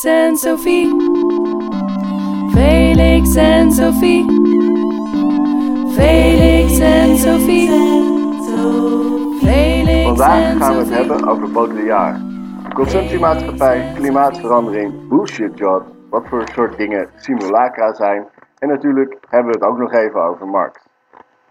Felix en Sophie. Felix en Sophie. Felix en Sophie. Felix Vandaag gaan we het Sophie. hebben over Baudrillard. De consumptiemaatschappij, klimaatverandering, bullshit job, wat voor soort dingen simulacra zijn. En natuurlijk hebben we het ook nog even over Marx.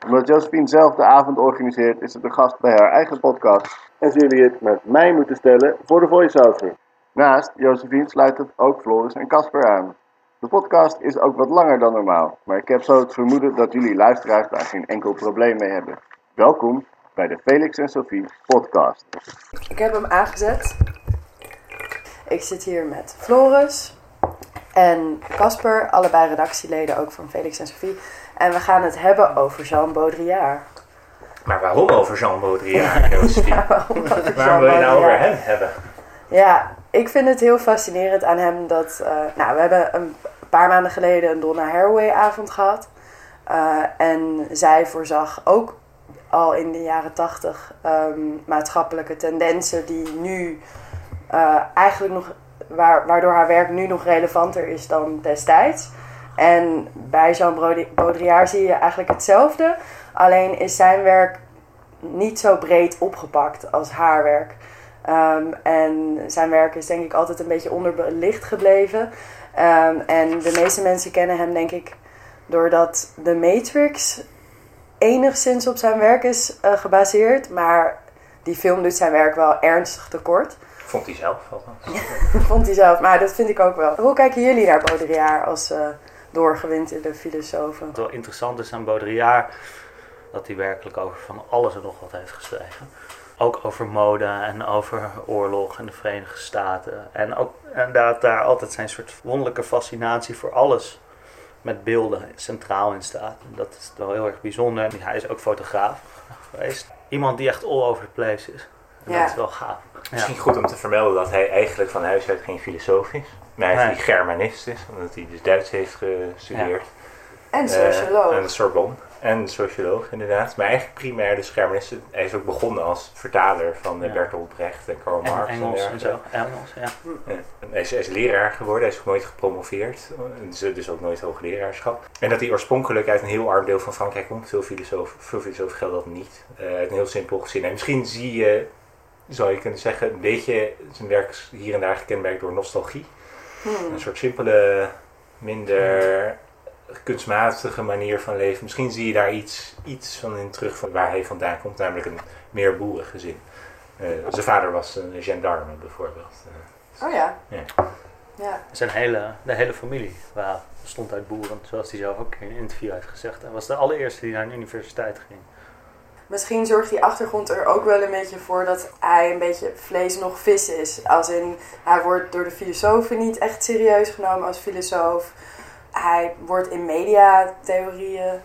Omdat Josephine zelf de avond organiseert, is het de gast bij haar eigen podcast. En zullen jullie het met mij moeten stellen voor de voice-over. Naast Josephine sluit het ook Floris en Casper aan. De podcast is ook wat langer dan normaal, maar ik heb zo het vermoeden dat jullie luisteraars daar geen enkel probleem mee hebben. Welkom bij de Felix en Sophie podcast. Ik heb hem aangezet. Ik zit hier met Floris en Casper, allebei redactieleden ook van Felix en Sophie. En we gaan het hebben over Jean Baudrillard. Maar waarom over Jean Baudrillard, Josephine? Waarom Waarom wil je nou over hem hebben? Ja, ik vind het heel fascinerend aan hem dat... eh, nou, we hebben een paar maanden geleden een Donna Haraway avond gehad. Eh, en zij voorzag ook al in de jaren tachtig ehm, maatschappelijke tendensen die nu eh, eigenlijk nog... Waar, waardoor haar werk nu nog relevanter is dan destijds. En bij Jean Baudrillard zie je eigenlijk hetzelfde. Alleen is zijn werk niet zo breed opgepakt als haar werk. Ehm, en zijn werk is denk ik altijd een beetje onderbelicht gebleven. Ehm, en de meeste mensen kennen hem denk ik doordat The Matrix enigszins op zijn werk is eh, gebaseerd. Maar die film doet zijn werk wel ernstig tekort. Vond hij zelf althans. Vond hij zelf, maar dat vind ik ook wel. Hoe kijken jullie naar Baudrillard als eh doorgewinterde filosofen? Wat wel interessant is aan Baudrillard, dat hij werkelijk over van alles en nog wat heeft geschreven. Ook over mode en over oorlog en de Verenigde Staten. En ook inderdaad daar altijd zijn soort wonderlijke fascinatie voor alles met beelden centraal in staat. En dat is wel heel erg bijzonder. En hij is ook fotograaf geweest. Iemand die echt all over the place is. En Ja. dat is wel gaaf. Ja. Misschien goed om te vermelden dat hij eigenlijk van huis uit geen filosoof is. Maar hij is Nee. die Germanist is, omdat hij dus Duits heeft gestudeerd. En Eh, socioloog. en Sorbonne. En socioloog inderdaad. Maar eigenlijk primair dus Germanist. Hij is ook begonnen als vertaler van eh, Ja. Bertolt Brecht en Karl En Marx. Engels en dergelijke. zo. Engels, ja. Ja. En Hij is, hij is leraar geworden, hij is ook nooit gepromoveerd, dus, dus ook nooit hoogleraarschap. En dat hij oorspronkelijk uit een heel arm deel van Frankrijk komt, veel filosofen, veel filosofen geldt dat niet, Eh, uit een heel simpel gezin. En misschien zie je, zou je kunnen zeggen, een beetje zijn werk is hier en daar gekenmerkt door nostalgie. Hmm. Een soort simpele, minder kunstmatige manier van leven. Misschien zie je daar iets, iets van in terug van waar hij vandaan komt, namelijk een meer boerengezin. Eh, zijn vader was een gendarme bijvoorbeeld. Eh, Oh ja. Ja. Ja. Zijn hele, de hele familie waar, bestond uit boeren, zoals hij zelf ook in een interview heeft gezegd. Hij was de allereerste die naar een universiteit ging. Misschien zorgt die achtergrond er ook wel een beetje voor dat hij een beetje vlees nog vis is. Als in, hij wordt door de filosofen niet echt serieus genomen als filosoof. Hij wordt in mediatheorieën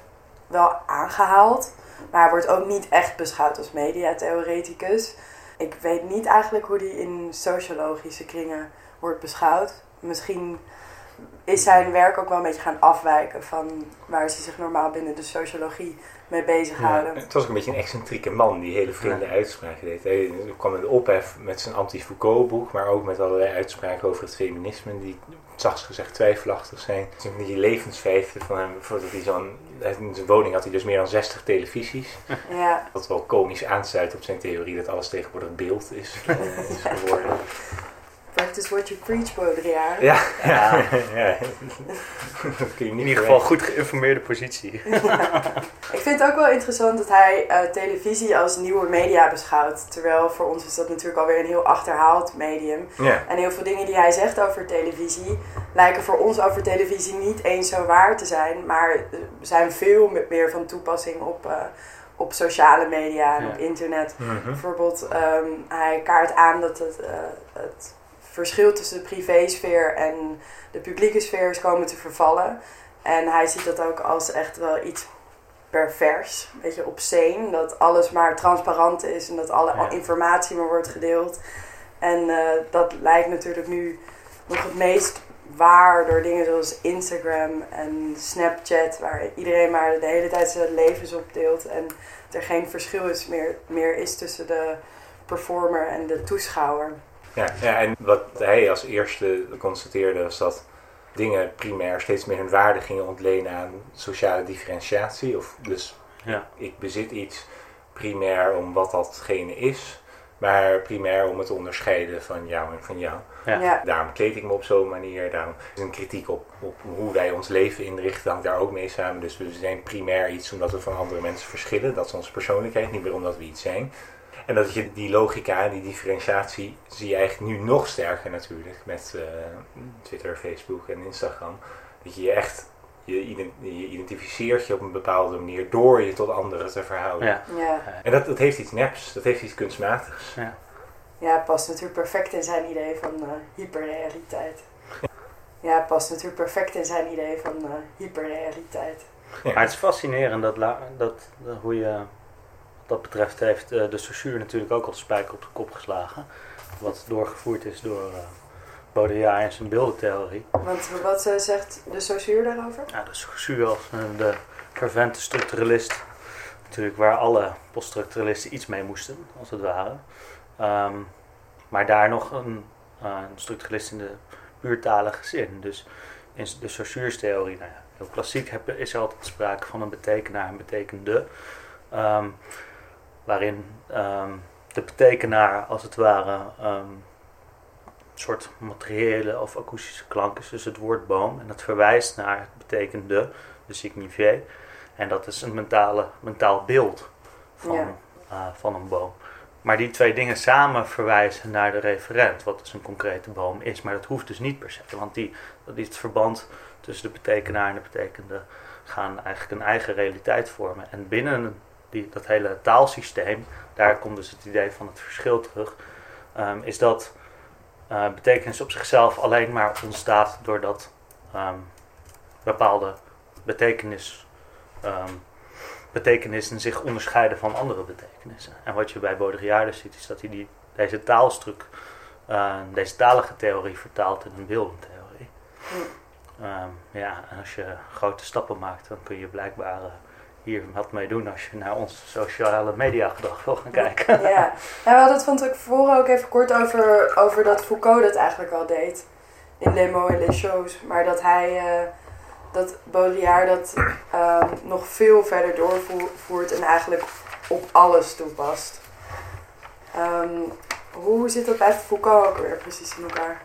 wel aangehaald. Maar hij wordt ook niet echt beschouwd als mediatheoreticus. Ik weet niet eigenlijk hoe die in sociologische kringen wordt beschouwd. Misschien is zijn werk ook wel een beetje gaan afwijken van waar ze zich normaal binnen de sociologie mee bezighouden. Ja, het was ook een beetje een excentrieke man die hele vreemde uitspraken deed. Hij kwam in de ophef met zijn anti-Foucault boek, maar ook met allerlei uitspraken over het feminisme die zachts gezegd twijfelachtig zijn. Die levensvijfde van hem, voordat hij zo'n, in zijn woning had hij dus meer dan 60 televisies. Ja, Wat wel komisch aansluit op zijn theorie dat alles tegenwoordig beeld is, eh, is geworden. practice what you preach, Baudrillard. Ja, Ja. ja. dat kun je In ieder geval goed geïnformeerde positie. Ik vind het ook wel interessant dat hij eh, televisie als nieuwe media beschouwt. Terwijl voor ons is dat natuurlijk alweer een heel achterhaald medium. Ja. En heel veel dingen die hij zegt over televisie lijken voor ons over televisie niet eens zo waar te zijn. Maar zijn veel meer van toepassing op, eh, op sociale media en Ja. op internet. Mhm. Bijvoorbeeld, ehm, hij kaart aan dat het, eh, het verschil tussen de privésfeer en de publieke sfeer is komen te vervallen. En hij ziet dat ook als echt wel iets pervers, een beetje obscene. Dat alles maar transparant is en dat alle Ja. informatie maar wordt gedeeld. En eh, dat lijkt natuurlijk nu nog het meest waar door dingen zoals Instagram en Snapchat, waar iedereen maar de hele tijd zijn levens op deelt en er geen verschil is meer, meer is tussen de performer en de toeschouwer. Ja, ja, en wat hij als eerste constateerde was dat dingen primair steeds meer hun waarde gingen ontlenen aan sociale differentiatie. Of dus Ja. ik bezit iets primair om wat datgene is, maar primair om het te onderscheiden van jou en van jou. Ja. Ja. Daarom kleed ik me op zo'n manier. Daarom is een kritiek op, op hoe wij ons leven inrichten, hangt daar ook mee samen. Dus we zijn primair iets omdat we van andere mensen verschillen. Dat is onze persoonlijkheid, niet meer omdat we iets zijn. En dat je die logica, die differentiatie, zie je eigenlijk nu nog sterker natuurlijk met eh, Twitter, Facebook en Instagram. Dat je je echt, je, ident- je identificeert je op een bepaalde manier door je tot anderen te verhouden. Ja. Ja. En dat, dat heeft iets neps, dat heeft iets kunstmatigs. ja, het past natuurlijk perfect in zijn idee van eh, hyperrealiteit. Ja, het past natuurlijk perfect in zijn idee van eh, hyperrealiteit. Maar het is fascinerend dat, dat, dat hoe je dat betreft heeft eh, de Saussure natuurlijk ook al de spijker op de kop geslagen. Wat doorgevoerd is door eh Baudrillard en zijn beeldentheorie. Want wat eh, zegt de Saussure daarover? Ja, de Saussure als de fervente structuralist. Natuurlijk waar alle poststructuralisten iets mee moesten, als het ware. Ehm, maar daar nog een, een structuralist in de puurtalige zin. Dus in de Saussure's theorie, nou ja, heel klassiek heb, is er altijd sprake van een betekenaar en betekende. Ehm, waarin ehm, de betekenaar als het ware ehm, een soort materiële of akoestische klank is, dus het woord boom. En dat verwijst naar het betekende, de signifié. En dat is een mentale, mentaal beeld van, Ja. eh, van een boom. Maar die twee dingen samen verwijzen naar de referent, wat dus een concrete boom is. Maar dat hoeft dus niet per se, want die, dat is het verband tussen de betekenaar en de betekende gaan eigenlijk een eigen realiteit vormen. En binnen die, dat hele taalsysteem, daar komt dus het idee van het verschil terug, ehm, is dat eh, betekenis op zichzelf alleen maar ontstaat doordat ehm, bepaalde betekenis, ehm, betekenissen zich onderscheiden van andere betekenissen. En wat je bij Baudrillard dus ziet, is dat hij die, deze taalstuk, deze talige theorie vertaalt in een beeldentheorie. Ehm, ja, en als je grote stappen maakt, dan kun je blijkbaar eh, hier wat mee doen als je naar ons sociale media gedrag wil gaan kijken. Ja, we hadden het van tevoren ook even kort over, over dat Foucault dat eigenlijk al deed. In Les Mots et les Choses. Maar dat hij, eh, dat Baudrillard dat ehm, nog veel verder doorvoert en eigenlijk op alles toepast. Ehm, hoe zit dat bij Foucault ook weer precies in elkaar?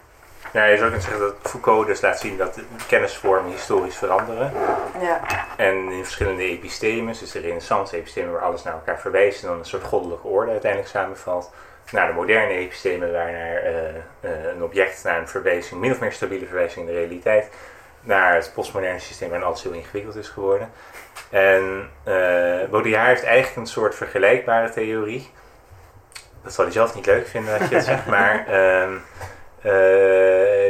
Ja, je zou kunnen zeggen dat Foucault dus laat zien dat kennisvormen historisch veranderen. Ja, En in verschillende epistemes, dus de renaissance epistemen waar alles naar elkaar verwijst en dan een soort goddelijke orde uiteindelijk samenvalt. Naar de moderne epistemen waar naar, eh, eh, een object naar een verwijzing, min of meer stabiele verwijzing in de realiteit. Naar het postmoderne systeem waarin alles heel ingewikkeld is geworden. En eh Baudrillard heeft eigenlijk een soort vergelijkbare theorie. Dat zal hij zelf niet leuk vinden dat je het zegt, maar ehm, eh,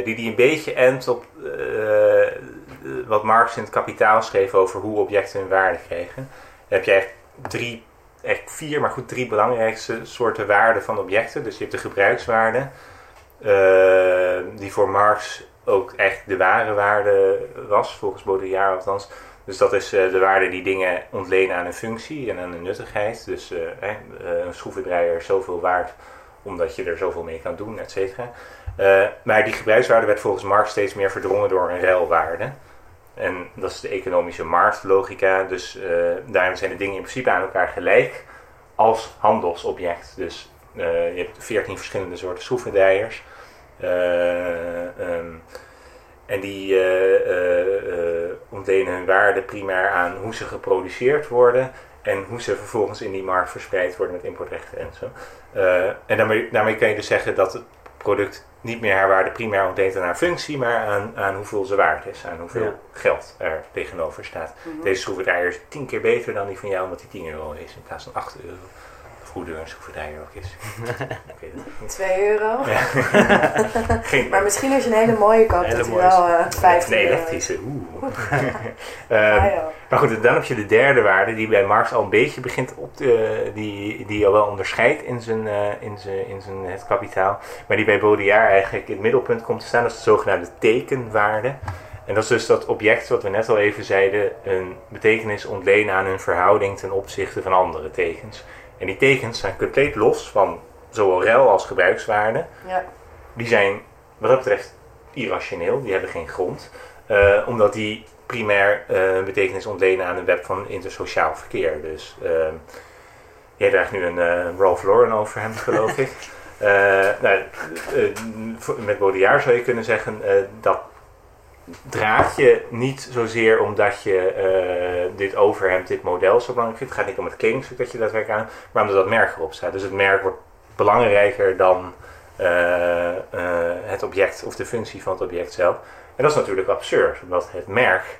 die die een beetje endt op eh, wat Marx in het kapitaal schreef over hoe objecten hun waarde kregen. Dan heb je echt drie, echt vier, maar goed drie belangrijkste soorten waarden van objecten. Dus je hebt de gebruikswaarde, eh, die voor Marx ook echt de ware waarde was, volgens Baudrillard althans. Dus dat is eh, de waarde die dingen ontlenen aan een functie en aan een nuttigheid. Dus eh, eh, een schroevendraaier is zoveel waard omdat je er zoveel mee kan doen, et cetera. Eh, maar die gebruikswaarde werd volgens Marx steeds meer verdrongen door een ruilwaarde. En dat is de economische marktlogica. Dus eh, daarin zijn de dingen in principe aan elkaar gelijk als handelsobject. Dus eh, je hebt veertien verschillende soorten schroevendraaiers. Eh, ehm, en die eh, ontlenen hun waarde primair aan hoe ze geproduceerd worden en hoe ze vervolgens in die markt verspreid worden met importrechten en zo. Eh, en daarmee, daarmee kan je dus zeggen dat het product niet meer haar waarde primair ontleent aan haar functie, maar aan, aan hoeveel ze waard is, aan hoeveel Ja. geld er tegenover staat. Mhm. Deze schroevendraaier is tien keer beter dan die van jou, omdat die 10 euro is in plaats van 8 euro. Duur een schroevendraaier ook is. Niet. 2 euro. Geen Maar misschien als je een hele mooie koopt, Hele dat hij wel eh 15 Nee, euro is. elektrische. Oeh. Ah, Ehm, maar goed, dan heb je de derde waarde die bij Marx al een beetje begint op te, die, die al wel onderscheidt in zijn, eh, in zijn, in zijn het kapitaal. Maar die bij Baudrillard eigenlijk in het middelpunt komt te staan. Dat is de zogenaamde tekenwaarde. En dat is dus dat object wat we net al even zeiden, een betekenis ontlenen aan hun verhouding ten opzichte van andere tekens. En die tekens zijn compleet los van zowel rel als gebruikswaarde. Ja. die zijn wat dat betreft irrationeel, die hebben geen grond. Eh, omdat die primair eh, betekenis ontlenen aan een web van intersociaal verkeer. Dus ehm, jij draagt nu een eh, Ralph Lauren over hem, geloof ik. Nou, met Baudrillard zou je kunnen zeggen dat draag je niet zozeer omdat je eh, dit overhemd, dit model zo belangrijk vindt. Het gaat niet om het kledingstuk dat je daadwerkelijk aan, maar omdat dat merk erop staat. Dus het merk wordt belangrijker dan eh, eh, het object of de functie van het object zelf. En dat is natuurlijk absurd, omdat het merk,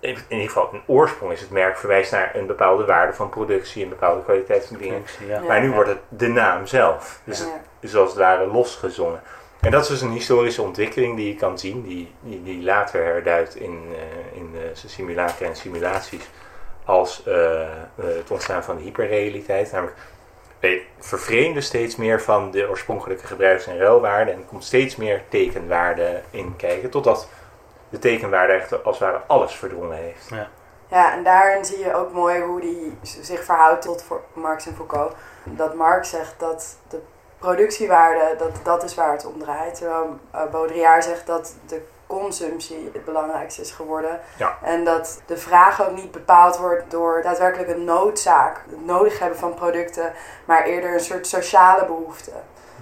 in ieder geval een oorsprong is het merk, verwijst naar een bepaalde waarde van productie, een bepaalde kwaliteit van dingen. Ja. Maar nu wordt het de naam zelf. Dus het is als het ware losgezongen. En dat is dus een historische ontwikkeling die je kan zien, die, die, die later herduidt in, eh, in de simulacra en simulaties als eh, eh, het ontstaan van de hyperrealiteit. Namelijk, wij vervreemden steeds meer van de oorspronkelijke gebruiks- en ruilwaarde en er komt steeds meer tekenwaarde in kijken, totdat de tekenwaarde echt als het ware alles verdrongen heeft. Ja, en daarin zie je ook mooi hoe die zich verhoudt tot voor Marx en Foucault. Dat Marx zegt dat de productiewaarde, dat, dat is waar het om draait. Terwijl uh, Baudrillard zegt dat de consumptie het belangrijkste is geworden. Ja. En dat de vraag ook niet bepaald wordt door daadwerkelijk een noodzaak, het nodig hebben van producten, maar eerder een soort sociale behoefte.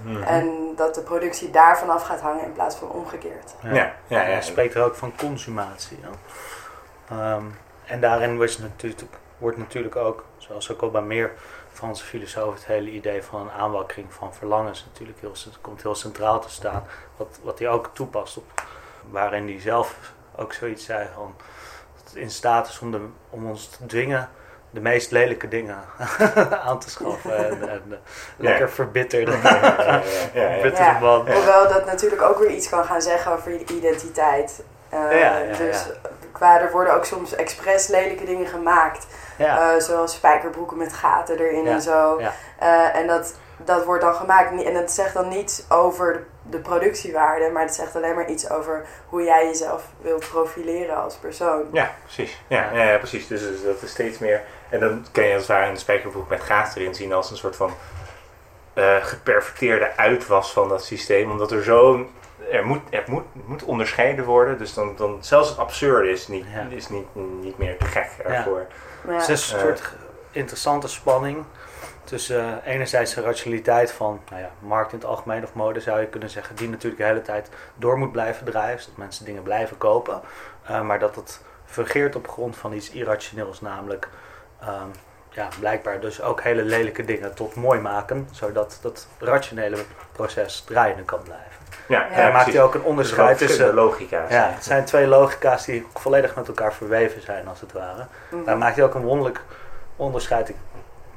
Mhm. En dat de productie daarvan af gaat hangen in plaats van omgekeerd. Ja, ja, ja. Hij spreekt er ook van consumatie. Ja. Ehm, en daarin was natuurlijk, wordt natuurlijk ook, zoals ook al bij meer Franse filosofen, het hele idee van een aanwakkering van verlangens natuurlijk heel, komt heel centraal te staan. Wat, wat hij ook toepast op, waarin hij zelf ook zoiets zei van, dat het in staat is om, de, om ons te dwingen de meest lelijke dingen aan te schaffen. En, en de lekker verbitterde, ja, ja. verbitterde Ja. man. Hoewel dat natuurlijk ook weer iets kan gaan zeggen over je identiteit. Uh, Ja, ja, dus ja. Qua er worden ook soms expres lelijke dingen gemaakt. Ja. Uh, zoals spijkerbroeken met gaten erin Ja, en zo. ja. Uh, en dat, dat wordt dan gemaakt. En dat zegt dan niets over de, de productiewaarde, maar het zegt alleen maar iets over hoe jij jezelf wilt profileren als persoon. Ja, precies. Ja, ja. ja, precies. Dus, dus dat is steeds meer. En dan kan je als het ware een spijkerbroek met gaten erin zien als een soort van uh, geperverteerde uitwas van dat systeem. Omdat er zo'n. Er moet, er moet, moet onderscheiden worden. Dus dan, dan zelfs het absurde is niet, Ja. is niet, niet meer te gek ervoor. Ja. Het is een soort interessante spanning tussen uh, enerzijds de rationaliteit van nou ja, markt in het algemeen of mode zou je kunnen zeggen, die natuurlijk de hele tijd door moet blijven draaien, zodat mensen dingen blijven kopen. Uh, maar dat het fungeert op grond van iets irrationeels, namelijk um, ja, blijkbaar dus ook hele lelijke dingen tot mooi maken, zodat dat rationele proces draaiende kan blijven. Ja, en daar maakt hij ook een onderscheid tussen tussen. logica's. Ja, het zijn twee logica's die volledig met elkaar verweven zijn, als het ware. Mhm. Daar maakt hij ook een wonderlijk onderscheid. Ik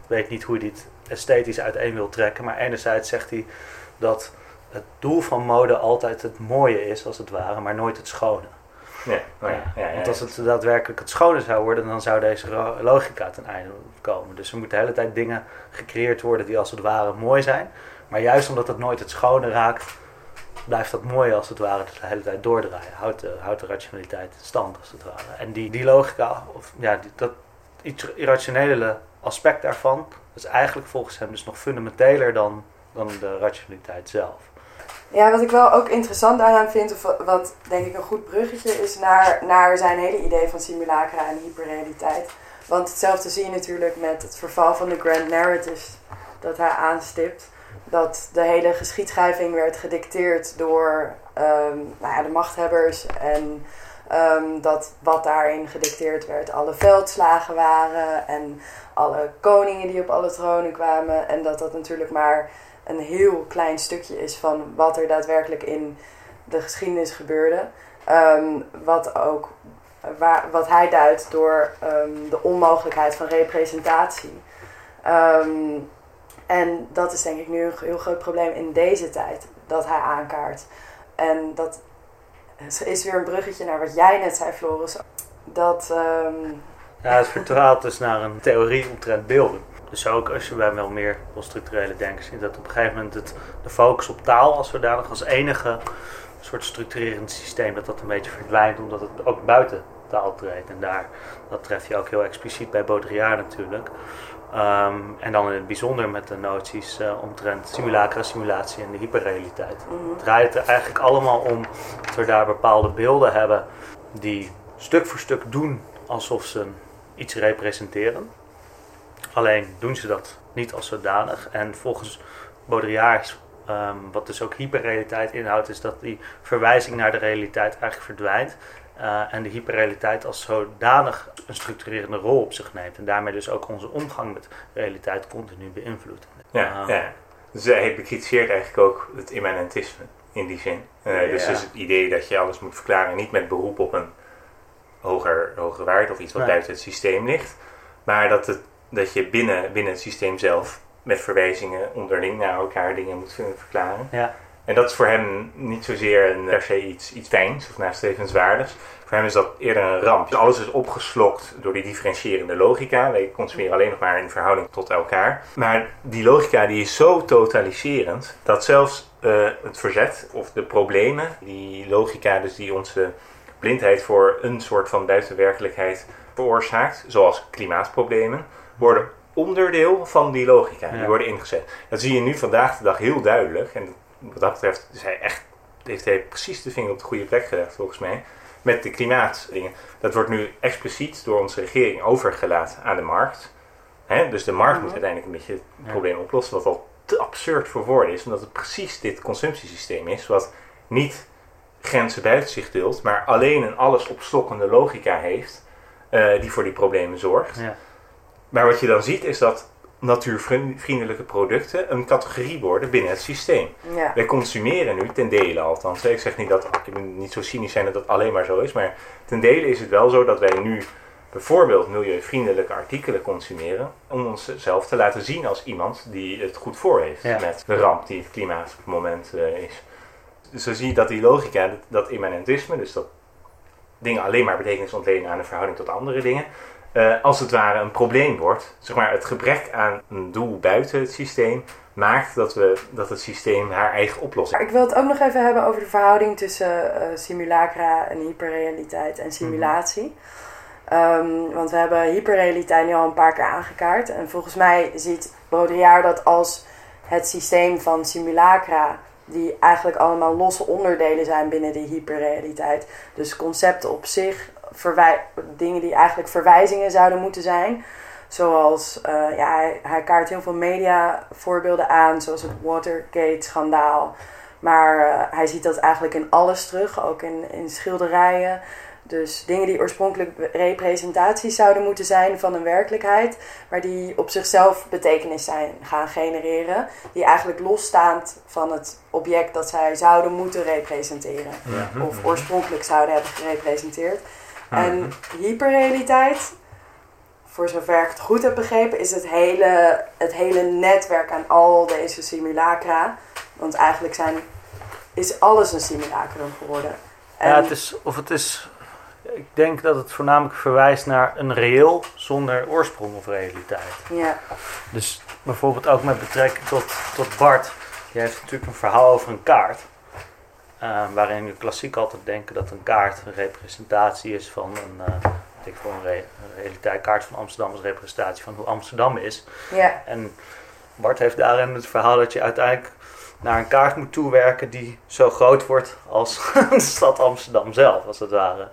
weet niet hoe hij dit esthetisch uiteen wil trekken, maar enerzijds zegt hij dat het doel van mode altijd het mooie is, als het ware, maar nooit het schone. Ja, oh ja, ja, ja, Want als het daadwerkelijk het schone zou worden, dan zou deze logica ten einde komen. Dus er moeten de hele tijd dingen gecreëerd worden die als het ware mooi zijn. Maar juist omdat het nooit het schone raakt, blijft dat mooie als het ware de hele tijd doordraaien. Houdt de, houdt de rationaliteit in stand als het ware. En die, die logica, of ja, dat iets irrationele aspect daarvan, is eigenlijk volgens hem dus nog fundamenteler dan, dan de rationaliteit zelf. Ja, wat ik wel ook interessant aan hem vind, of wat- denk ik een goed bruggetje is naar, naar zijn hele idee van simulacra en hyperrealiteit. Want hetzelfde zie je natuurlijk met het verval van de grand narrative dat hij aanstipt. Dat de hele geschiedschrijving werd gedicteerd door ehm, nou ja, de machthebbers. En ehm, dat wat daarin gedicteerd werd, alle veldslagen waren. En alle koningen die op alle tronen kwamen. En dat dat natuurlijk maar een heel klein stukje is van wat er daadwerkelijk in de geschiedenis gebeurde. Ehm, wat ook waar, wat hij duidt door de onmogelijkheid van representatie. Ehm, en dat is denk ik nu een heel groot probleem in deze tijd dat hij aankaart. En dat is weer een bruggetje naar wat jij net zei, Floris. Dat ehm, Ja, het vertaalt dus naar een theorie omtrent beelden. Dus ook als je bij wel meer structurele denkers ziet, dat op een gegeven moment het, de focus op taal als zodanig als enige soort structurerend systeem, dat dat een beetje verdwijnt, omdat het ook buiten taal treedt. En daar, dat tref je ook heel expliciet bij Baudrillard natuurlijk. Ehm, en dan in het bijzonder met de noties eh, omtrent simulacra, simulatie en de hyperrealiteit. Mhm. Het draait er eigenlijk allemaal om dat we daar bepaalde beelden hebben die stuk voor stuk doen alsof ze iets representeren. Alleen doen ze dat niet als zodanig. En volgens Baudrillard, ehm, wat dus ook hyperrealiteit inhoudt, is dat die verwijzing naar de realiteit eigenlijk verdwijnt. Eh, en de hyperrealiteit als zodanig een structurerende rol op zich neemt. En daarmee dus ook onze omgang met realiteit continu beïnvloedt. Ja, ja. Dus hij bekritiseert eigenlijk ook het immanentisme in die zin. Eh, Dus, Ja. dus het idee dat je alles moet verklaren, niet met beroep op een hoger, hogere waarde of iets wat Nee. buiten het systeem ligt, maar dat, het, dat je binnen, binnen het systeem zelf met verwijzingen onderling naar elkaar dingen moet kunnen verklaren. Ja. En dat is voor hem niet zozeer een, per se iets, iets fijns of nastrevenswaardigs. Voor hem is dat eerder een ramp. Dus alles is opgeslokt door die differentiërende logica. Wij consumeren alleen nog maar in verhouding tot elkaar. Maar die logica die is zo totaliserend dat zelfs eh, het verzet of de problemen, die logica dus die onze blindheid voor een soort van buitenwerkelijkheid veroorzaakt, zoals klimaatproblemen, worden onderdeel van die logica. Die worden ingezet. Dat zie je nu vandaag de dag heel duidelijk. En wat dat betreft is hij echt, heeft hij precies de vinger op de goede plek gelegd volgens mij. Met de klimaatdingen. Dat wordt nu expliciet door onze regering overgelaten aan de markt. Hè? Dus de markt Mhm. moet uiteindelijk een beetje het probleem oplossen. Wat al te absurd voor woorden is. Omdat het precies dit consumptiesysteem is. Wat niet grenzen buiten zich duldt. Maar alleen een alles opstokkende logica heeft. eh, die voor die problemen zorgt. Ja. Maar wat je dan ziet is dat natuurvriendelijke producten een categorie worden binnen het systeem. Ja. Wij consumeren nu ten dele althans. Ik zeg niet dat, ik ben niet zo cynisch zijn dat dat alleen maar zo is, maar ten dele is het wel zo dat wij nu bijvoorbeeld milieuvriendelijke artikelen consumeren om onszelf te laten zien als iemand die het goed voor heeft Ja. met de ramp die het klimaat op het moment eh, is. Dus zo zie je dat die logica, dat, dat immanentisme, dus dat dingen alleen maar betekenis ontlenen aan een verhouding tot andere dingen, eh, als het ware een probleem wordt. Zeg maar, het gebrek aan een doel buiten het systeem maakt dat, we, dat het systeem haar eigen oplossing. Ik wil het ook nog even hebben over de verhouding tussen eh, simulacra en hyperrealiteit en simulatie. Ehm, want we hebben hyperrealiteit nu al een paar keer aangekaart. En volgens mij ziet Baudrillard dat als het systeem van simulacra, die eigenlijk allemaal losse onderdelen zijn binnen die hyperrealiteit. Dus concepten op zich, verwij- dingen die eigenlijk verwijzingen zouden moeten zijn. Zoals, eh, ja, hij, hij kaart heel veel mediavoorbeelden aan, zoals het Watergate-schandaal. Maar eh, hij ziet dat eigenlijk in alles terug, ook in, in schilderijen. Dus dingen die oorspronkelijk representaties zouden moeten zijn van een werkelijkheid, maar die op zichzelf betekenis zijn gaan genereren, die eigenlijk losstaand van het object dat zij zouden moeten representeren, of oorspronkelijk zouden hebben gerepresenteerd. Mhm. En hyperrealiteit, voor zover ik het goed heb begrepen, is het hele, het hele netwerk aan al deze simulacra. Want eigenlijk zijn, is alles een simulacrum geworden. En- Ja, het is, of het is, ik denk dat het voornamelijk verwijst naar een reëel zonder oorsprong of realiteit. ja, Dus bijvoorbeeld ook met betrekking tot, tot Bart. Die heeft natuurlijk een verhaal over een kaart. Eh, waarin we klassiek altijd denken dat een kaart een representatie is van een, eh ik veel, een, re- een realiteit. kaart van Amsterdam is een representatie van hoe Amsterdam is. ja, En Bart heeft daarin het verhaal dat je uiteindelijk naar een kaart moet toewerken die zo groot wordt als de stad Amsterdam zelf, als het ware.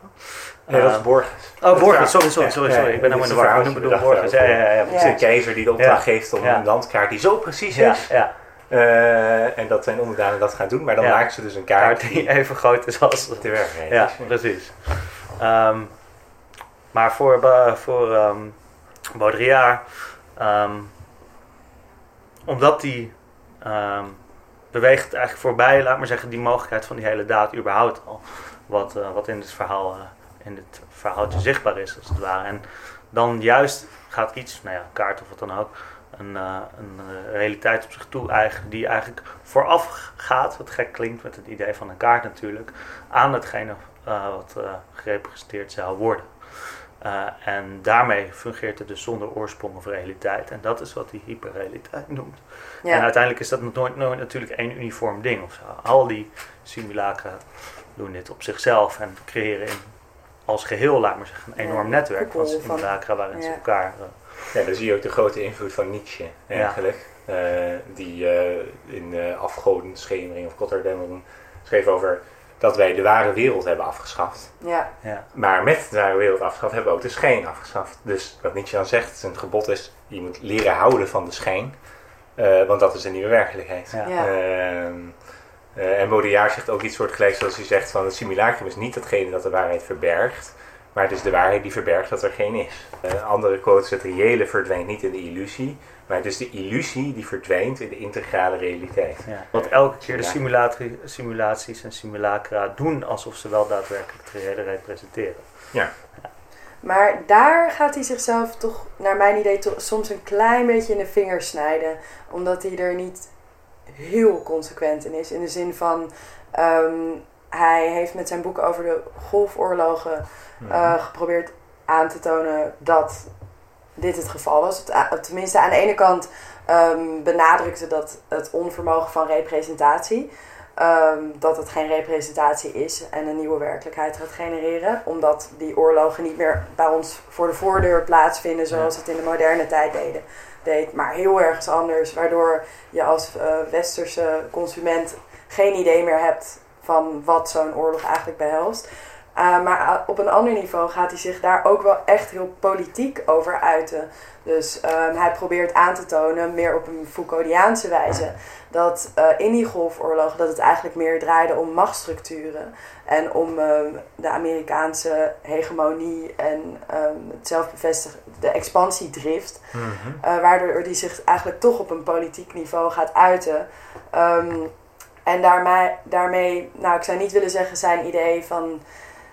Nee, dat is Eh, Borges. Oh, Borges, Ja, sorry, sorry, ja, sorry, ja, sorry. Ik ben helemaal in is de war. een Ik bedoel verhaal Borges, ja, je ja, ja. Het is Ja. de keizer die de opdracht Ja. geeft om Ja. een landkaart die zo precies Ja, is. ja. Eh, en dat zijn onderdanen dat gaan doen. Maar dan Ja. maken ze dus een kaart Kaart die even groot is als... te werken Ja, precies. Ehm, maar voor, voor ehm Baudrillard, ehm, omdat die beweegt eigenlijk voorbij, laat maar zeggen, die mogelijkheid van die hele daad überhaupt al. Wat, eh, wat in het verhaal, eh, in het verhaaltje zichtbaar is, als het ware. En dan juist gaat iets, nou ja, kaart of wat dan ook, een, eh, een eh, realiteit op zich toe eigen, die eigenlijk vooraf gaat, wat gek klinkt met het idee van een kaart natuurlijk, aan hetgene eh, wat gerepresenteerd zou worden. En daarmee fungeert het dus zonder oorsprong of realiteit. En dat is wat hij hyperrealiteit noemt. En uiteindelijk is dat nooit, nooit natuurlijk één uniform ding. Of zo. Al die simulacra doen dit op zichzelf en creëren in, als geheel, laat maar zeggen, een enorm netwerk van simulacra waarin ze elkaar Ja, dan zie je ook de grote invloed van Nietzsche eigenlijk. Eh, die eh, in uh, Afgodenschemering of Kotterdämmerung schreef over dat wij de ware wereld hebben afgeschaft. Ja, Ja. Maar met de ware wereld afgeschaft hebben we ook de schijn afgeschaft. Dus wat Nietzsche dan zegt, zijn gebod is, je moet leren houden van de schijn. eh, want dat is de nieuwe werkelijkheid. Ja. Ja. Ehm, eh, en Baudrillard zegt ook iets soortgelijks zoals hij zegt van het simulacrum is niet datgene dat de waarheid verbergt, maar het is de waarheid die verbergt dat er geen is. Eh, andere quotes, het reële verdwijnt niet in de illusie, maar het is de illusie die verdwijnt in de integrale realiteit. Ja. Want elke keer de Ja. simulatie- simulaties en simulacra doen alsof ze wel daadwerkelijk de realiteit presenteren. maar daar gaat hij zichzelf toch, naar mijn idee, toch soms een klein beetje in de vingers snijden. Omdat hij er niet heel consequent in is. In de zin van, ehm, hij heeft met zijn boek over de golfoorlogen eh, geprobeerd aan te tonen dat dit het geval was. Tenminste, aan de ene kant ehm, benadrukte dat het onvermogen van representatie. ehm, dat het geen representatie is en een nieuwe werkelijkheid gaat genereren. Omdat die oorlogen niet meer bij ons voor de voordeur plaatsvinden zoals het in de moderne tijd deden. deed. Maar heel ergens anders. Waardoor je als eh, westerse consument geen idee meer hebt van wat zo'n oorlog eigenlijk behelst. Uh, maar uh, op een ander niveau gaat hij zich daar ook wel echt heel politiek over uiten. Dus um, hij probeert aan te tonen, meer op een Foucauldiaanse wijze, dat uh, in die golfoorlog dat het eigenlijk meer draaide om machtsstructuren. En om um, de Amerikaanse hegemonie en um, het zelfbevestigen, de expansiedrift. Uh, waardoor hij zich eigenlijk toch op een politiek niveau gaat uiten. Um, en daarmee, daarmee, nou ik zou niet willen zeggen zijn idee van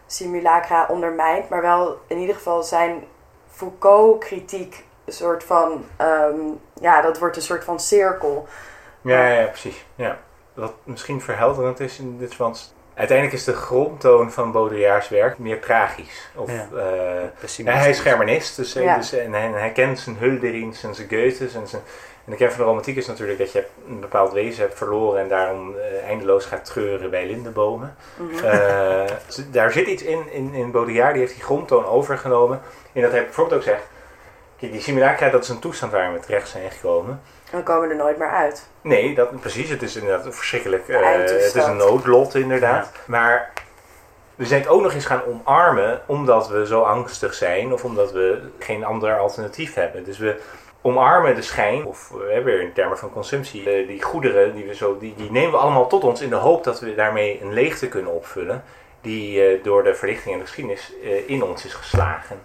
simulacra ondermijnt, maar wel in ieder geval zijn Foucault-kritiek een soort van, um, ja, dat wordt een soort van cirkel. Ja, ja, ja, precies. Ja. Wat misschien verhelderend is in dit verband. Uiteindelijk is de grondtoon van Baudrillards werk meer tragisch. Of, Ja. uh, ja, hij is Germanist, dus, Ja. dus en hij, hij kent zijn Hulderins en zijn Goethes. En, zijn, en de kern van de romantiek is natuurlijk dat je een bepaald wezen hebt verloren en daarom uh, eindeloos gaat treuren bij lindenbomen. Mhm. Mm -hmm. uh, daar zit iets in, in, in Baudrillard, die heeft die grondtoon overgenomen. En dat hij bijvoorbeeld ook zegt, kijk, die simulacra, dat is een toestand waar we terecht zijn gekomen. Dan komen we er nooit meer uit. Nee, dat, precies. Het is inderdaad verschrikkelijk. Uh, het is een noodlot, inderdaad. Ja. Maar we zijn het ook nog eens gaan omarmen omdat we zo angstig zijn of omdat we geen ander alternatief hebben. Dus we omarmen de schijn, of we hebben in termen van consumptie, uh, die goederen, die, we zo, die, die nemen we allemaal tot ons in de hoop dat we daarmee een leegte kunnen opvullen. Die uh, door de verlichting en de geschiedenis in ons is geslagen.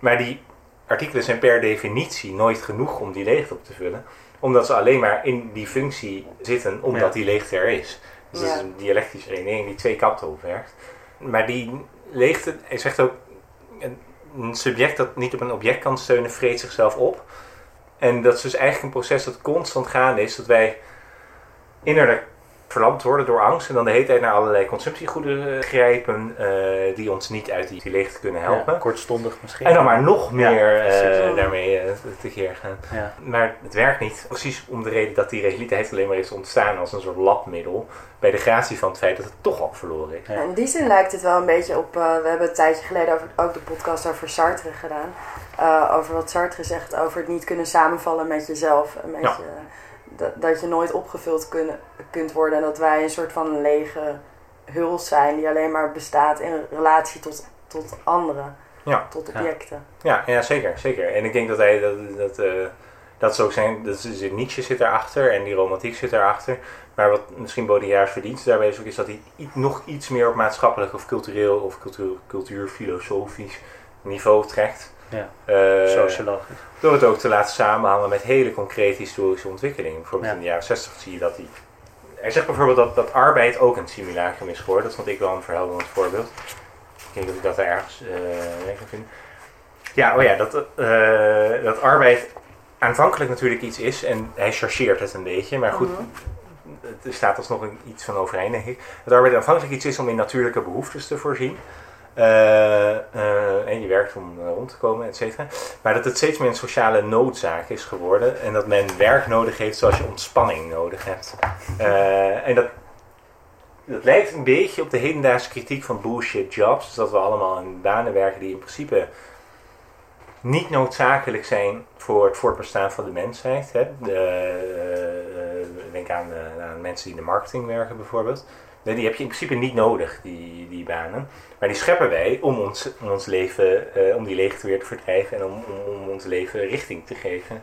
Maar die artikelen zijn per definitie nooit genoeg om die leegte op te vullen omdat ze alleen maar in die functie zitten, omdat ja. die leegte er is. Dus ja. dat is een dialectische redenering die twee kanten op werkt. Maar die leegte, hij zegt ook, een subject dat niet op een object kan steunen, vreet zichzelf op. En dat is dus eigenlijk een proces dat constant gaande is, dat wij innerlijk verlamd worden door angst en dan de hele tijd naar allerlei consumptiegoederen grijpen uh, die ons niet uit die, die leegte kunnen helpen. Ja, kortstondig misschien. En dan maar nog meer ja, uh, daarmee uh, tekeer gaan. Ja. Maar het werkt niet. Precies om de reden dat die realiteit alleen maar is ontstaan als een soort labmiddel. Bij de gratie van het feit dat het toch al verloren is. Ja. In die zin lijkt het wel een beetje op... we hebben een tijdje geleden over, ook de podcast over Sartre gedaan. over wat Sartre zegt over het niet kunnen samenvallen met jezelf. Met je, dat, dat je nooit opgevuld kunt worden. En dat wij een soort van lege huls zijn die alleen maar bestaat in relatie tot, tot anderen. Ja. Tot objecten. Ja, ja, zeker, zeker. En ik denk dat hij dat, dat, uh, dat zo zijn. Dat is, Nietzsche zit daarachter en die romantiek zit daarachter. Maar wat misschien Baudrillard's verdienst daarbij is ook, is dat hij nog iets meer op maatschappelijk of cultureel of cultuur, cultuurfilosofisch niveau trekt. Ja, uh, sociologisch. Door het ook te laten samenhangen met hele concrete historische ontwikkelingen. Bijvoorbeeld Ja. in de jaren 60 zie je dat hij. Hij zegt bijvoorbeeld dat, dat arbeid ook een simulacrum is geworden. Dat vond ik wel een verhelderend voorbeeld. Ik denk dat ik dat ergens uh, kan vinden. Ja, oh ja, dat, uh, dat arbeid aanvankelijk natuurlijk iets is. En hij chargeert het een beetje. Maar goed, Mhm. er staat alsnog een, iets van overeind, denk ik. Dat arbeid aanvankelijk iets is om in natuurlijke behoeftes te voorzien. Uh, uh, en je werkt om uh, rond te komen, et cetera. Maar dat het steeds meer een sociale noodzaak is geworden. En dat men werk nodig heeft zoals je ontspanning nodig hebt. en dat, dat lijkt een beetje op de hedendaagse kritiek van bullshit jobs. Dus dat we allemaal in banen werken die in principe niet noodzakelijk zijn voor het voortbestaan van de mensheid. Hè. De, eh, denk aan, aan mensen die in de marketing werken bijvoorbeeld. Nee, Die heb je in principe niet nodig, die, die banen. Maar die scheppen wij om ons, om ons leven, eh, om die leegte weer te verdrijven en om, om, om ons leven richting te geven.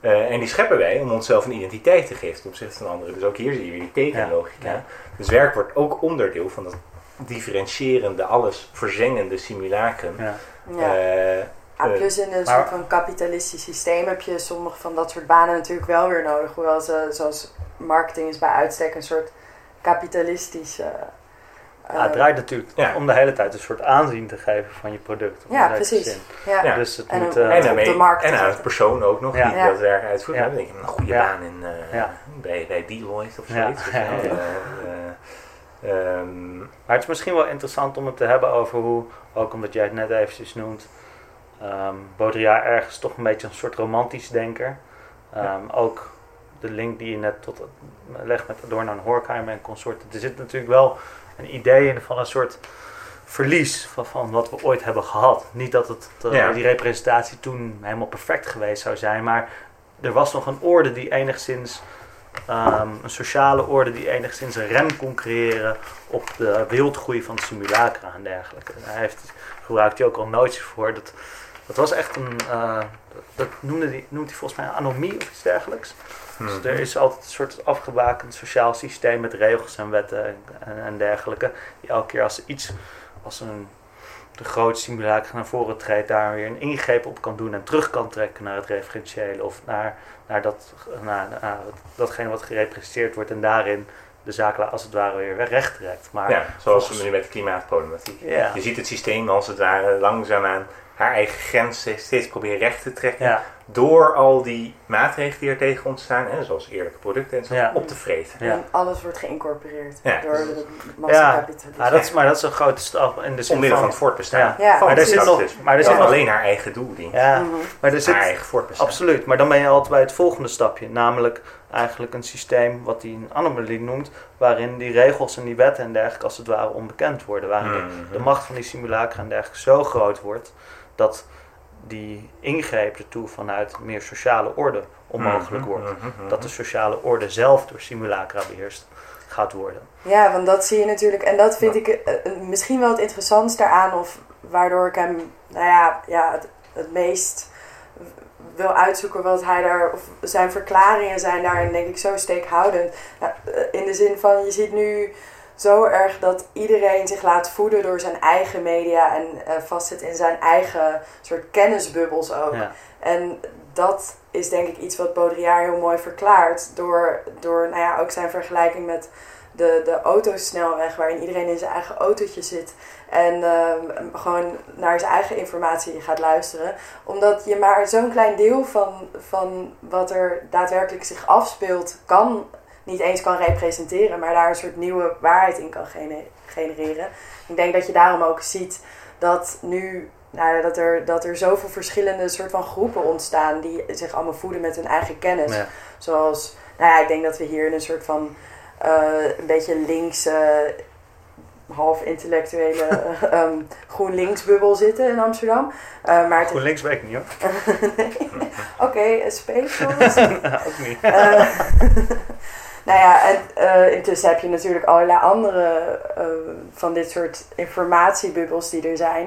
Eh, en die scheppen wij om onszelf een identiteit te geven ten opzichte van anderen. Dus ook hier zie je weer die tekenlogica. Ja, ja. Dus werk wordt ook onderdeel van dat differentiërende, alles verzengende simulacrum. Ja. Ja. Ja, eh, plus in een maar- soort van kapitalistisch systeem heb je sommige van dat soort banen natuurlijk wel weer nodig. Hoewel ze, zoals marketing is bij uitstek een soort kapitalistische... eh, Ja, het draait natuurlijk Ja. om de hele tijd een soort aanzien te geven van je product. Ja, precies. zin. ja. Ja. Dus het En moet... eh, en, op daarmee, de markt en aan het persoon ook nog, Ja. die Ja. dat werk uitvoert. Ja. Dan denk ik, een goede Ja. baan in, eh, Ja. bij, bij Deloitte of zoiets. Ja, ja, ja. Eh, eh, ehm, Maar het is misschien wel interessant om het te hebben over hoe, ook omdat jij het net eventjes noemt, ehm Baudrillard ergens toch een beetje een soort romantisch denker. Ehm, Ook de link die je net tot legt met Adorno en Horkheimer en consorten. Er zit natuurlijk wel een idee in van een soort verlies van, van wat we ooit hebben gehad. Niet dat het, eh, Ja. die representatie toen helemaal perfect geweest zou zijn, maar er was nog een orde die enigszins Ehm, een sociale orde die enigszins een rem kon creëren op de wildgroei van simulacra en dergelijke. Hij heeft, gebruikt hij ook al noties voor. Dat, dat was echt een, eh, dat, noemde noemt hij volgens mij een anomie of iets dergelijks. Dus mhm. er is altijd een soort afgebakend sociaal systeem met regels en wetten en, en, en dergelijke. Die elke keer als iets, als een de grote simulator naar voren treedt, daar weer een ingreep op kan doen en terug kan trekken naar het referentiële of naar, naar, dat, naar, naar datgene wat gerepresenteerd wordt en daarin de zaak als het ware weer recht trekt. Maar ja, zoals volgens- we nu met de klimaatproblematiek. Ja. Je ziet het systeem als het ware langzaamaan haar eigen grenzen steeds proberen recht te trekken. ja, Door al die maatregelen die er tegen ontstaan, hè, zoals eerlijke producten en zo, Ja. op te vreten. Ja. En alles wordt geïncorporeerd Ja. door de ja, massakapitalisme. ja, dat is, maar dat is een grote stap in de zin Omwille van het voortbestaan. Ja. Ja. van Maar het er zit nog- kapitalisme. maar er zit nog- alleen haar eigen doel dient. Ja, Mhm. maar er zit, Haar eigen voortbestaan. Absoluut, maar dan ben je altijd bij het volgende stapje. Namelijk eigenlijk een systeem wat hij een anomalie noemt. Waarin die regels en die wetten en dergelijke als het ware onbekend worden. Waarin de, Mhm. de macht van die simulacra en dergelijke zo groot wordt. Dat die ingreep ertoe vanuit meer sociale orde onmogelijk Mhm, wordt. mhm, mhm. Dat de sociale orde zelf door simulacra beheerst gaat worden. Ja, want dat zie je natuurlijk. En dat vind ik eh, eh, misschien wel het interessantste daaraan. Of waardoor ik hem, nou ja, ja het, het meest wil uitzoeken wat hij daar. Of zijn verklaringen zijn daarin, denk ik, zo steekhoudend. Eh, in de zin van, je ziet nu zo erg dat iedereen zich laat voeden door zijn eigen media. En eh, vastzit in zijn eigen soort kennisbubbels ook. Ja. En dat is denk ik iets wat Baudrillard heel mooi verklaart. Door, door nou ja, ook zijn vergelijking met de, de autosnelweg, waarin iedereen in zijn eigen autootje zit. En ehm, gewoon naar zijn eigen informatie gaat luisteren. Omdat je maar zo'n klein deel van, van wat er daadwerkelijk zich afspeelt, kan niet eens kan representeren, maar daar een soort nieuwe waarheid in kan gene- genereren. Ik denk dat je daarom ook ziet dat nu nou, dat, er, dat er zoveel verschillende soort van groepen ontstaan die zich allemaal voeden met hun eigen kennis. Ja. Zoals, nou ja, ik denk dat we hier in een soort van eh, een beetje linkse, half intellectuele ehm GroenLinks-bubbel zitten in Amsterdam. Eh, maar GroenLinks weet ik niet hoor. nee. Oké, space ook niet. Nou ja, en eh, intussen heb je natuurlijk allerlei andere eh, van dit soort informatiebubbels die er zijn.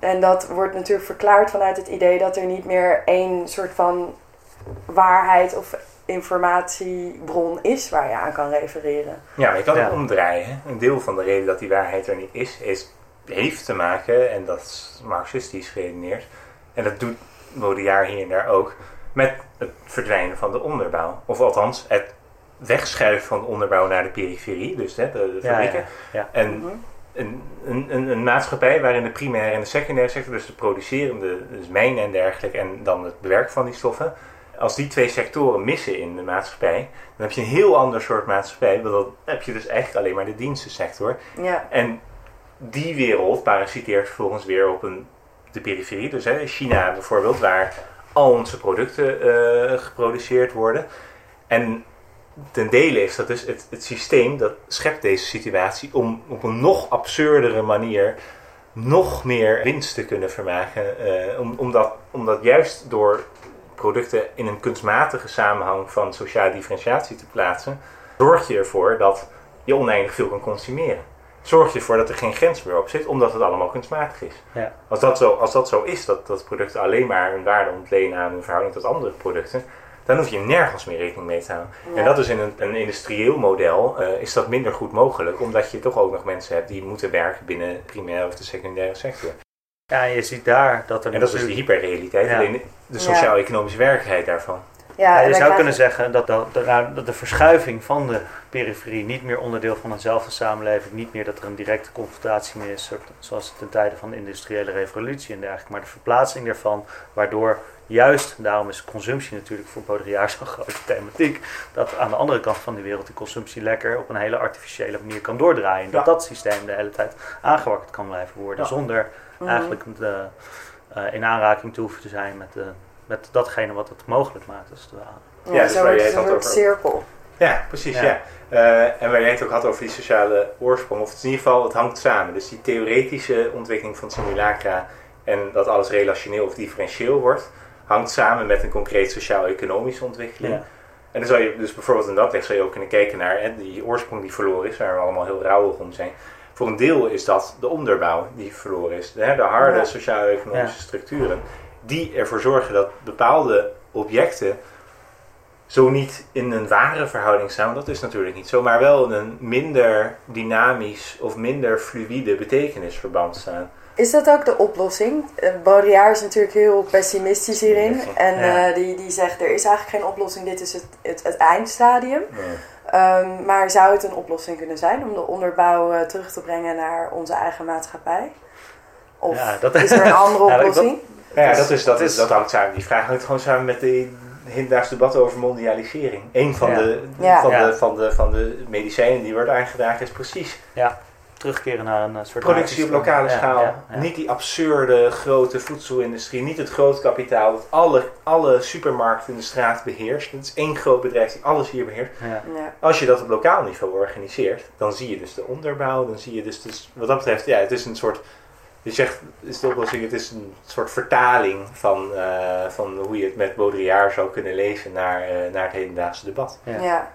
En dat wordt natuurlijk verklaard vanuit het idee dat er niet meer één soort van waarheid of informatiebron is waar je aan kan refereren. Ja, maar je kan Ja. het omdraaien. hè. Een deel van de reden dat die waarheid er niet is, is heeft te maken, en dat is marxistisch geredeneerd, en dat doet Baudrillard hier en daar ook, met het verdwijnen van de onderbouw. Of althans, het wegschuiven van de onderbouw naar de periferie, dus hè, de, de fabrieken. ja, ja. En Mhm. een, een, een, een maatschappij waarin de primaire en de secundaire sector, dus de producerende, dus mijnen en dergelijke, en dan het bewerken van die stoffen, als die twee sectoren missen in de maatschappij, dan heb je een heel ander soort maatschappij, want dan heb je dus eigenlijk alleen maar de dienstensector. Ja, En die wereld parasiteert vervolgens weer op een, de periferie, dus hè, China bijvoorbeeld, waar al onze producten eh, geproduceerd worden. En ten dele is dat dus het, het systeem dat schept deze situatie om op een nog absurdere manier nog meer winst te kunnen vermaken. eh, om, omdat, omdat juist door producten in een kunstmatige samenhang van sociale differentiatie te plaatsen, zorg je ervoor dat je oneindig veel kan consumeren. Zorg je ervoor dat er geen grens meer op zit, omdat het allemaal kunstmatig is. Ja. Als, dat zo, als dat zo is, dat, dat producten alleen maar hun waarde ontlenen aan hun verhouding tot andere producten, dan hoef je nergens meer rekening mee te houden. Ja. En dat is in een, een industrieel model eh, is dat minder goed mogelijk, omdat je toch ook nog mensen hebt die moeten werken binnen de primaire of de secundaire sector. Ja, en je ziet daar dat er En dat is dus de hyperrealiteit, Ja. alleen de sociaal-economische werkelijkheid daarvan. Ja, Ja, en je zou kunnen zeggen dat, dat, nou, dat de verschuiving van de periferie niet meer onderdeel van eenzelfde samenleving, niet meer dat er een directe confrontatie meer is, zoals ten tijde van de industriële revolutie en dergelijke, maar de verplaatsing daarvan, waardoor juist, daarom is consumptie natuurlijk voor Baudrillard zo'n grote thematiek, dat aan de andere kant van de wereld die consumptie lekker op een hele artificiële manier kan doordraaien. Dat Ja. dat systeem de hele tijd aangewakkerd kan blijven worden, Ja. zonder Mhm. eigenlijk de, eh, in aanraking te hoeven te zijn met, de, met datgene wat het mogelijk maakt, als het ware. Ja, dus waar jij het had over- cirkel. Ja, precies, Ja. ja. Eh, en waar jij het ook had over die sociale oorsprong, of in ieder geval, het hangt samen. Dus die theoretische ontwikkeling van simulacra en dat alles relationeel of differentieel wordt, hangt samen met een concreet sociaal-economische ontwikkeling. Ja. En dan zou je dus bijvoorbeeld in dat licht zou je ook kunnen kijken naar hè, die oorsprong die verloren is, waar we allemaal heel rouwig om zijn. Voor een deel is dat de onderbouw die verloren is. De, hè, de harde Ja. sociaal-economische Ja. structuren die ervoor zorgen dat bepaalde objecten zo niet in een ware verhouding staan. Dat is natuurlijk niet zo, maar wel in een minder dynamisch of minder fluïde betekenisverband staan. Is dat ook de oplossing? Uh, Baudrillard is natuurlijk heel pessimistisch hierin. En Ja. eh, die, die zegt, er is eigenlijk geen oplossing, dit is het, het, het eindstadium. Ja. Ehm, maar zou het een oplossing kunnen zijn om de onderbouw eh, terug te brengen naar onze eigen maatschappij? Of Ja, dat- is er een andere Ja, dat- oplossing? Ja, Dus dat, is, dat, is, dat hangt samen. Die vraag hangt gewoon samen met de hedendaags debat over mondialisering. Een van, Ja. de, Ja. van, Ja. de, van, de, van de medicijnen die wordt aangedragen is precies Terugkeren naar een eh, soort... productie op lokale Ja, schaal. ja, ja. Niet die absurde grote voedselindustrie, niet het groot kapitaal dat alle, alle supermarkten in de straat beheerst. Het is één groot bedrijf die alles hier beheerst. Ja. Ja. Als je dat op lokaal niveau organiseert, dan zie je dus de onderbouw, dan zie je dus, dus wat dat betreft, ja, het is een soort, je zegt, is de oplossing, het is een soort vertaling van, eh, van hoe je het met Baudrillard zou kunnen lezen naar, eh, naar het hedendaagse debat. Ja. Ja.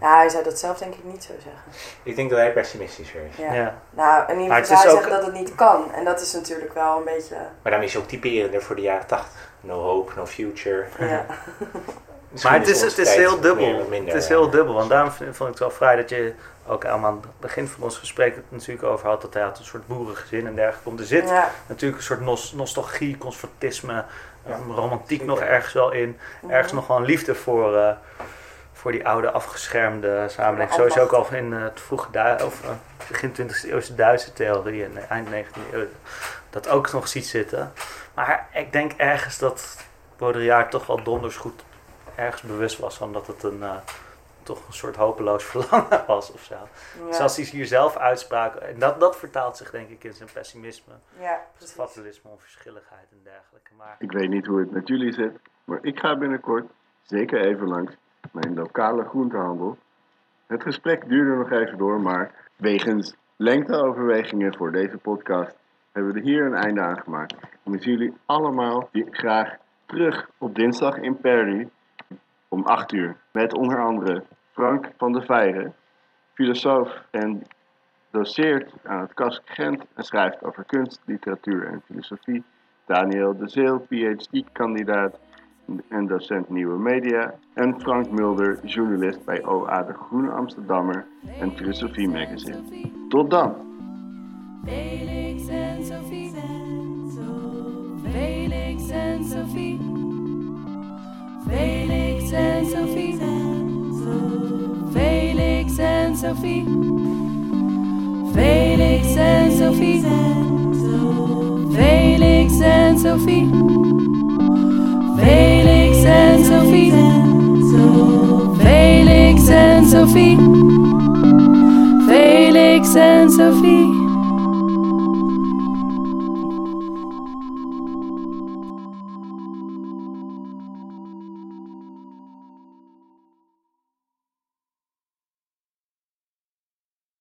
Nou, hij zou dat zelf denk ik niet zo zeggen. Ik denk dat hij pessimistischer is. Ja. Ja. Nou, in ieder geval het hij is zegt ook- dat het niet kan. En dat is natuurlijk wel een beetje... Maar daarmee is hij ook typerender voor de jaren 80. No hope, no future. Ja. Maar het is, het is heel dubbel. minder, het is ja. heel dubbel. Want daarom vind, vond ik het wel vrij dat je ook aan het begin van ons gesprek het natuurlijk over had. Dat hij had een soort boerengezin en dergelijke. Want er zit Ja. natuurlijk een soort nos- nostalgie, conservatisme, um, romantiek nog ergens wel in. Ergens Mhm. nog wel een liefde voor, eh, voor die oude afgeschermde samenleving. Sowieso ook al in eh, het vroege Du- of, eh, begin 20e eeuwse Duitse theorie en eind 19e eeuw. Dat ook nog ziet zitten. Maar ik denk ergens dat Baudrillard toch wel donders goed ergens bewust was van dat het een, eh, toch een soort hopeloos verlangen was of zo. Ja. Zoals hij hier zelf uitspraak. En dat, dat vertaalt zich denk ik in zijn pessimisme, Ja, precies. fatalisme, onverschilligheid en dergelijke. Maar Ik weet niet hoe het met jullie zit, maar ik ga binnenkort zeker even langs mijn lokale groentehandel. Het gesprek duurde nog even door, maar wegens lengteoverwegingen voor deze podcast hebben we er hier een einde aan gemaakt. En ik zie jullie allemaal graag terug op dinsdag in Perry om 8 uur. Met onder andere Frank van der Veijren, filosoof en doceert aan het KAS Gent en schrijft over kunst, literatuur en filosofie. Daniel de Zeel, PhD-kandidaat en docent Nieuwe Media. En Frank Mulder, journalist bij OA de Groene Amsterdammer en Filosofie Magazine. Tot dan! Felix en Sophie. Felix en Sophie. Felix en Sophie. Felix en Sophie. Felix en Sophie. Felix en Sophie. Felix en Sophie. Felix en Sophie. Felix en Sophie.